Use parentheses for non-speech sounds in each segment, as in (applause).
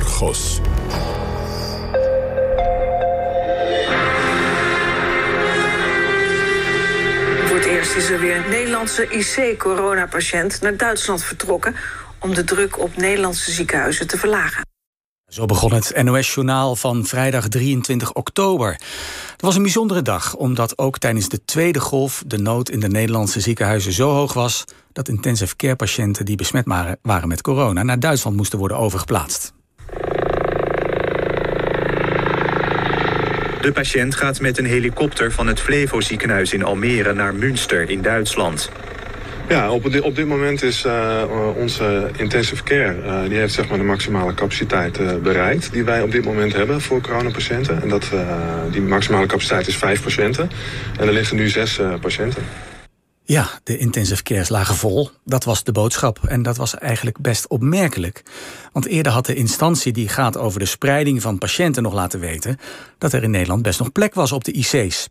Argos. Voor het eerst is er weer een Nederlandse IC-coronapatiënt naar Duitsland vertrokken om de druk op Nederlandse ziekenhuizen te verlagen. Zo begon het NOS-journaal van vrijdag 23 oktober. Het was een bijzondere dag, omdat ook tijdens de tweede golf de nood in de Nederlandse ziekenhuizen zo hoog was dat intensive care patiënten die besmet waren met corona naar Duitsland moesten worden overgeplaatst. De patiënt gaat met een helikopter van het Flevo ziekenhuis in Almere naar Münster in Duitsland. Ja, op dit, op dit moment is uh, onze intensive care, uh, die heeft zeg maar de maximale capaciteit bereikt die wij op dit moment hebben voor coronapatiënten. En dat, die maximale capaciteit is vijf patiënten. En er liggen nu zes patiënten. Ja, de intensive cares lagen vol. Dat was de boodschap. En dat was eigenlijk best opmerkelijk. Want eerder had de instantie die gaat over de spreiding van patiënten nog laten weten dat er in Nederland best nog plek was op de IC's.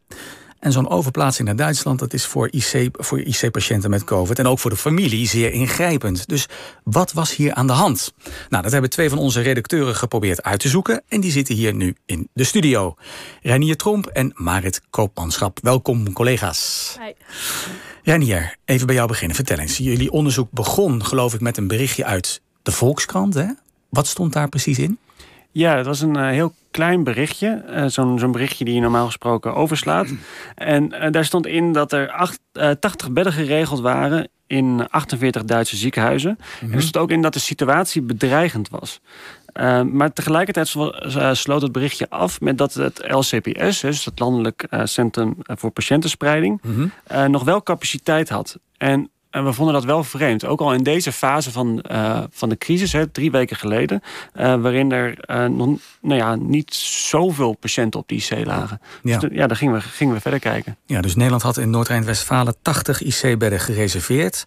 En zo'n overplaatsing naar Duitsland, dat is voor, IC, voor IC-patiënten met COVID en ook voor de familie zeer ingrijpend. Dus wat was hier aan de hand? Nou, dat hebben twee van onze redacteuren geprobeerd uit te zoeken. En die zitten hier nu in de studio. Reinier Tromp en Marit Koopmanschap. Welkom, collega's. Hi. Reinier, even bij jou beginnen. Vertel eens. Jullie onderzoek begon, geloof ik, met een berichtje uit de Volkskrant. Hè? Wat stond daar precies in? Ja, het was een uh, heel klein berichtje. Uh, Zo'n berichtje die je normaal gesproken overslaat. (clears throat) En uh, daar stond in dat er acht, 80 bedden geregeld waren in 48 Duitse ziekenhuzen. Mm -hmm. En er stond ook in dat de situatie bedreigend was. Maar tegelijkertijd sloot het berichtje af met dat het LCPS, dus het Landelijk Centrum voor Patiëntenspreiding, mm -hmm. nog wel capaciteit had. En en we vonden dat wel vreemd. Ook al in deze fase van, uh, van de crisis, hè, drie weken geleden, uh, waarin er uh, nog nou ja, niet zoveel patiënten op die IC lagen. Ja, dus ja daar gingen we, gingen we verder kijken. Ja, dus Nederland had in Noord-Rijn-Westfalen 80 IC-bedden gereserveerd.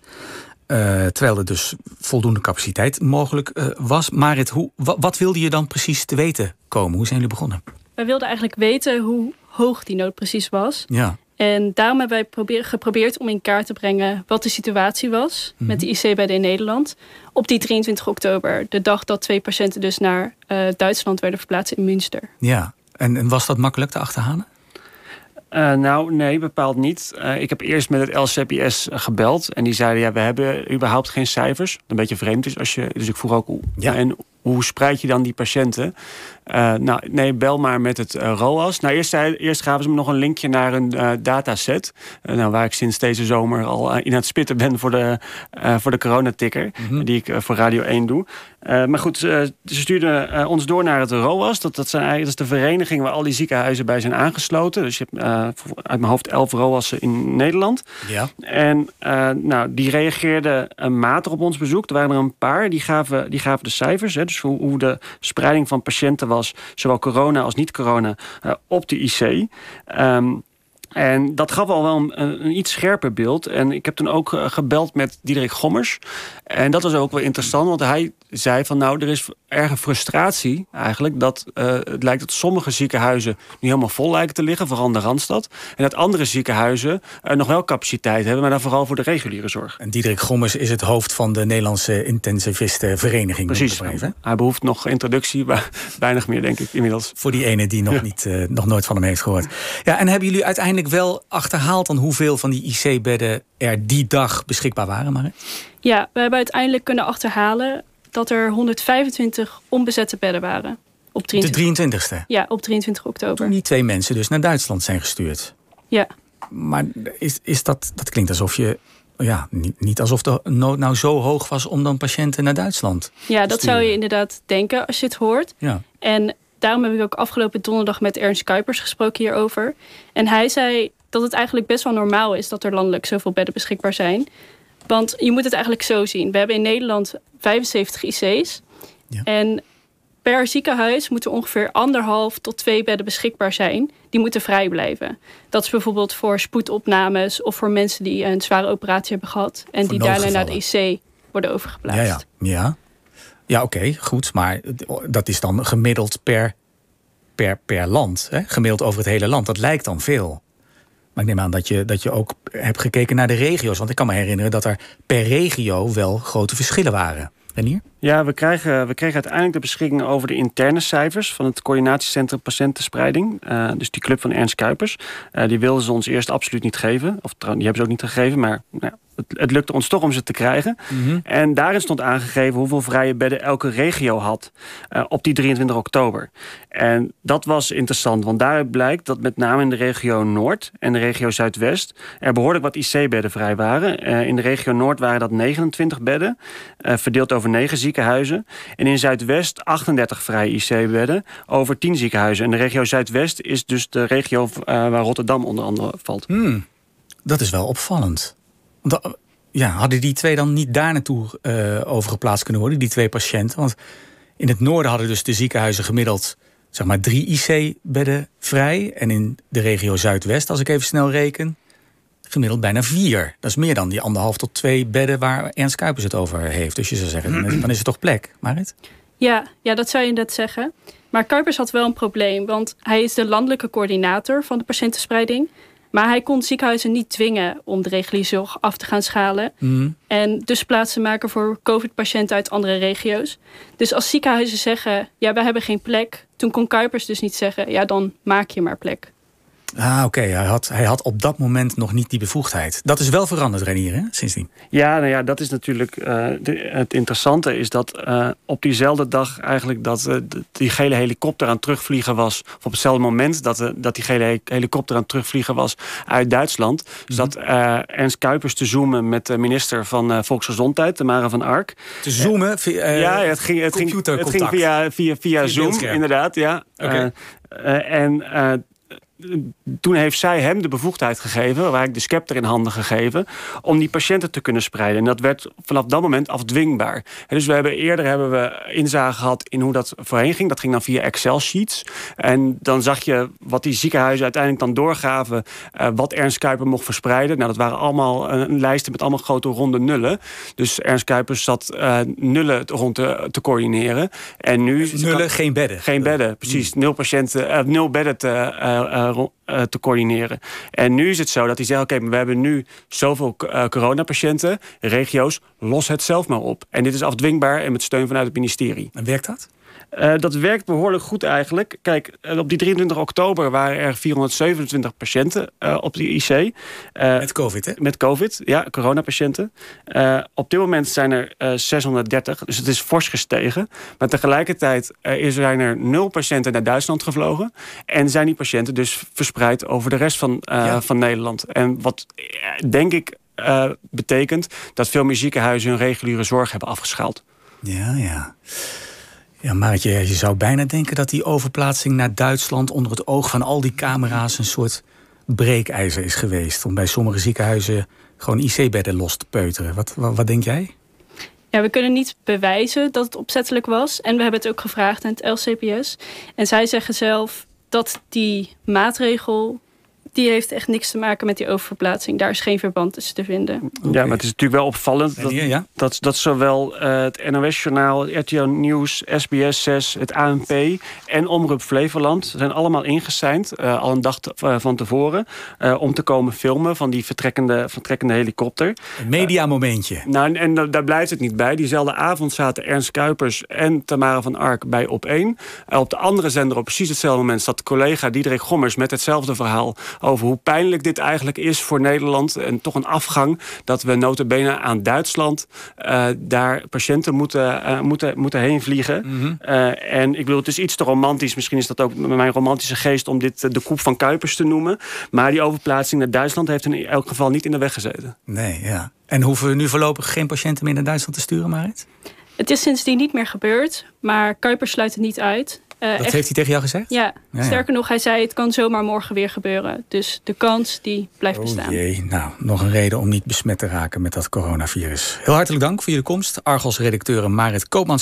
terwijl er dus voldoende capaciteit mogelijk was. Marit, hoe, wat wilde je dan precies te weten komen? Hoe zijn jullie begonnen? Wij wilden eigenlijk weten hoe hoog die nood precies was. Ja. En daarom hebben wij probeer, geprobeerd om in kaart te brengen wat de situatie was met de in Nederland. Op die 23 oktober, de dag dat twee patiënten dus naar uh, Duitsland werden verplaatst in Münster. Ja, en, en was dat makkelijk te achterhalen? Uh, nou, nee, bepaald niet. Uh, ik heb eerst met het LCPS gebeld. En die zeiden, ja, we hebben überhaupt geen cijfers. Een beetje vreemd is als je... Dus ik vroeg ook, ja. en hoe spreid je dan die patiënten? Uh, nou, nee, bel maar met het uh, ROAS. Nou, eerst, eerst gaven ze me nog een linkje naar een uh, dataset. nou, waar ik sinds deze zomer al in het spitten ben voor de, voor de coronaticker. Mm -hmm. Die ik voor Radio 1 doe. maar goed, ze stuurden ons door naar het ROAS. Dat, dat, zijn eigenlijk, dat is de vereniging waar al die ziekenhuizen bij zijn aangesloten. Dus je hebt uit mijn hoofd elf ROAS'en in Nederland. Ja. En nou, die reageerden matig op ons bezoek. Er waren er een paar. Die gaven, die gaven de cijfers. Hè, hoe, de spreiding van patiënten was, zowel corona als niet-corona, uh, op de IC. Um, en dat gaf al wel een, een, iets scherper beeld. En ik heb toen ook uh, gebeld met Diederik Gommers. En dat was ook wel interessant, want hij zei van nou, er is erge frustratie eigenlijk. Dat uh, het lijkt dat sommige ziekenhuizen nu helemaal vol lijken te liggen, vooral in de Randstad. En dat andere ziekenhuizen uh, nog wel capaciteit hebben, maar dan vooral voor de reguliere zorg. En Diederik Gommers is het hoofd van de Nederlandse intensivistenvereniging. Precies, hij behoeft nog introductie, maar (laughs) weinig meer denk ik inmiddels. Voor die ene die nog, ja. niet, uh, nog nooit van hem heeft gehoord. Ja, en hebben jullie uiteindelijk wel achterhaald dan hoeveel van die IC-bedden er die dag beschikbaar waren, maar? Ja, we hebben uiteindelijk kunnen achterhalen dat er 125 onbezette bedden waren. Op 23... De 23ste? Ja, op 23 oktober. Toen die twee mensen dus naar Duitsland zijn gestuurd. Ja. Maar is, is dat, dat klinkt alsof je ja, niet, niet alsof de nood nou zo hoog was om dan patiënten naar Duitsland Ja, dat zou je inderdaad denken als je het hoort. Ja. En daarom heb ik ook afgelopen donderdag met Ernst Kuipers gesproken hierover. En hij zei dat het eigenlijk best wel normaal is dat er landelijk zoveel bedden beschikbaar zijn. Want je moet het eigenlijk zo zien. We hebben in Nederland 75 IC's. Ja. En per ziekenhuis moeten ongeveer anderhalf tot twee bedden beschikbaar zijn. Die moeten vrij blijven. Dat is bijvoorbeeld voor spoedopnames of voor mensen die een zware operatie hebben gehad. En voor die daarna naar de IC worden overgeplaatst. Ja, ja. ja. Ja oké, goed. Maar dat is dan gemiddeld per, per, per land. Hè? Gemiddeld over het hele land. Dat lijkt dan veel. Maar ik neem aan dat je, dat je ook hebt gekeken naar de regio's. Want ik kan me herinneren dat er per regio wel grote verschillen waren. Renier? Ja, we krijgen, we kregen uiteindelijk de beschikking over de interne cijfers van het coördinatiecentrum patiëntenspreiding. Uh, dus die club van Ernst Kuipers. Uh, die wilden ze ons eerst absoluut niet geven. Of die hebben ze ook niet gegeven, maar nou, het, het, lukte ons toch om ze te krijgen. Mm -hmm. En daarin stond aangegeven hoeveel vrije bedden elke regio had uh, op die 23 oktober. En dat was interessant, want daaruit blijkt dat met name in de regio Noord en de regio Zuidwest er behoorlijk wat IC-bedden vrij waren. in de regio Noord waren dat 29 bedden, verdeeld over 9 ziekenhuizen. En in Zuidwest 38 vrije IC-bedden over 10 ziekenhuizen. En de regio Zuidwest is dus de regio waar Rotterdam onder andere valt. Hmm, dat is wel opvallend. Want, ja, hadden die twee dan niet daar naartoe uh, overgeplaatst kunnen worden, die twee patiënten? Want in het noorden hadden dus de ziekenhuizen gemiddeld zeg maar drie IC-bedden vrij. En in de regio Zuidwest, als ik even snel reken, gemiddeld bijna vier. Dat is meer dan die anderhalf tot twee bedden waar Ernst Kuipers het over heeft. Dus je zou zeggen, dan is er toch plek, Marit? Ja, ja, dat zou je net zeggen. Maar Kuipers had wel een probleem, want hij is de landelijke coördinator van de patiëntenspreiding. Maar hij kon ziekenhuizen niet dwingen om de reguliere zorg af te gaan schalen. Mm. En dus plaatsen maken voor COVID-patiënten uit andere regio's. Dus als ziekenhuizen zeggen, ja, we hebben geen plek. Toen kon Kuipers dus niet zeggen, ja, dan maak je maar plek. Ah, oké. Okay. Hij, had, hij had op dat moment nog niet die bevoegdheid. Dat is wel veranderd, Renier, hè? sindsdien. Ja, nou ja, dat is natuurlijk... Uh, de, het interessante is dat uh, op diezelfde dag eigenlijk... dat uh, die gele helikopter aan terugvliegen was... of op hetzelfde moment dat, dat die gele helikopter aan terugvliegen was uit Duitsland. Dus mm -hmm. dat Ernst Kuipers te zoomen met de minister van Volksgezondheid, Tamara van Ark. Te zoomen? Via, ja, het ging, het ging, het ging via, via, via Zoom, inderdaad. Ja. Okay. en toen heeft zij hem de bevoegdheid gegeven, waar ik de scepter in handen gegeven, om die patiënten te kunnen spreiden. En dat werd vanaf dat moment afdwingbaar. En dus we hebben eerder hebben we inzage gehad in hoe dat voorheen ging. Dat ging dan via Excel-sheets. En dan zag je wat die ziekenhuizen uiteindelijk dan doorgaven, uh, wat Ernst Kuiper mocht verspreiden. Nou, dat waren allemaal uh, lijsten met allemaal grote ronde nullen. Dus Ernst Kuipers zat uh, nullen rond te, te, coördineren. En nu nullen, kan, geen bedden. Geen bedden, precies. Nul patiënten, nul bedden te uh, te coördineren. En nu is het zo dat hij zegt: Oké, okay, we hebben nu zoveel uh, coronapatiënten, regio's, los het zelf maar op. En dit is afdwingbaar en met steun vanuit het ministerie. En werkt dat? Uh, dat werkt behoorlijk goed eigenlijk. Kijk, op die 23 oktober waren er 427 patiënten uh, op de IC. Uh, met COVID, hè? Met COVID, ja, coronapatiënten. op dit moment zijn er 630, dus het is fors gestegen. Maar tegelijkertijd zijn er nul patiënten naar Duitsland gevlogen. En zijn die patiënten dus verspreid over de rest van, ja. van Nederland. En wat denk ik betekent dat veel meer ziekenhuizen hun reguliere zorg hebben afgeschaald. Ja, ja. Ja, Maartje, je zou bijna denken dat die overplaatsing naar Duitsland onder het oog van al die camera's een soort breekijzer is geweest. Om bij sommige ziekenhuizen gewoon IC-bedden los te peuteren. Wat, wat, wat, denk jij? Ja, we kunnen niet bewijzen dat het opzettelijk was. En we hebben het ook gevraagd aan het LCPS. En zij zeggen zelf dat die maatregel die heeft echt niks te maken met die oververplaatsing. Daar is geen verband tussen te vinden. Okay. Ja, maar het is natuurlijk wel opvallend dat, hier, ja? dat, dat zowel uh, het NOS-journaal, RTL Nieuws, SBS 6, het ANP en Omroep Flevoland zijn allemaal ingeseind, uh, al een dag te, uh, van tevoren, om te komen filmen van die vertrekkende, vertrekkende helikopter. Een mediamomentje. nou, en, en daar blijft het niet bij. Diezelfde avond zaten Ernst Kuipers en Tamara van Ark bij op één. op de andere zender op precies hetzelfde moment zat collega Diederik Gommers met hetzelfde verhaal over hoe pijnlijk dit eigenlijk is voor Nederland. En toch een afgang dat we notabene aan Duitsland uh, daar patiënten moeten, uh, moeten, moeten heen vliegen. Mm -hmm. uh, en ik bedoel, het is iets te romantisch. Misschien is dat ook mijn romantische geest om dit de koep van Kuipers te noemen. Maar die overplaatsing naar Duitsland heeft in elk geval niet in de weg gezeten. Nee, ja. En hoeven we nu voorlopig geen patiënten meer naar Duitsland te sturen, Marit? Het is sindsdien niet meer gebeurd, maar Kuipers sluit het niet uit. Uh, dat echt, heeft hij tegen jou gezegd? Ja, ja sterker ja. nog, hij zei het kan zomaar morgen weer gebeuren. Dus de kans die blijft oh bestaan. Jee, nou, nog een reden om niet besmet te raken met dat coronavirus. Heel hartelijk dank voor jullie komst. Argos-redacteuren Marit Koopmans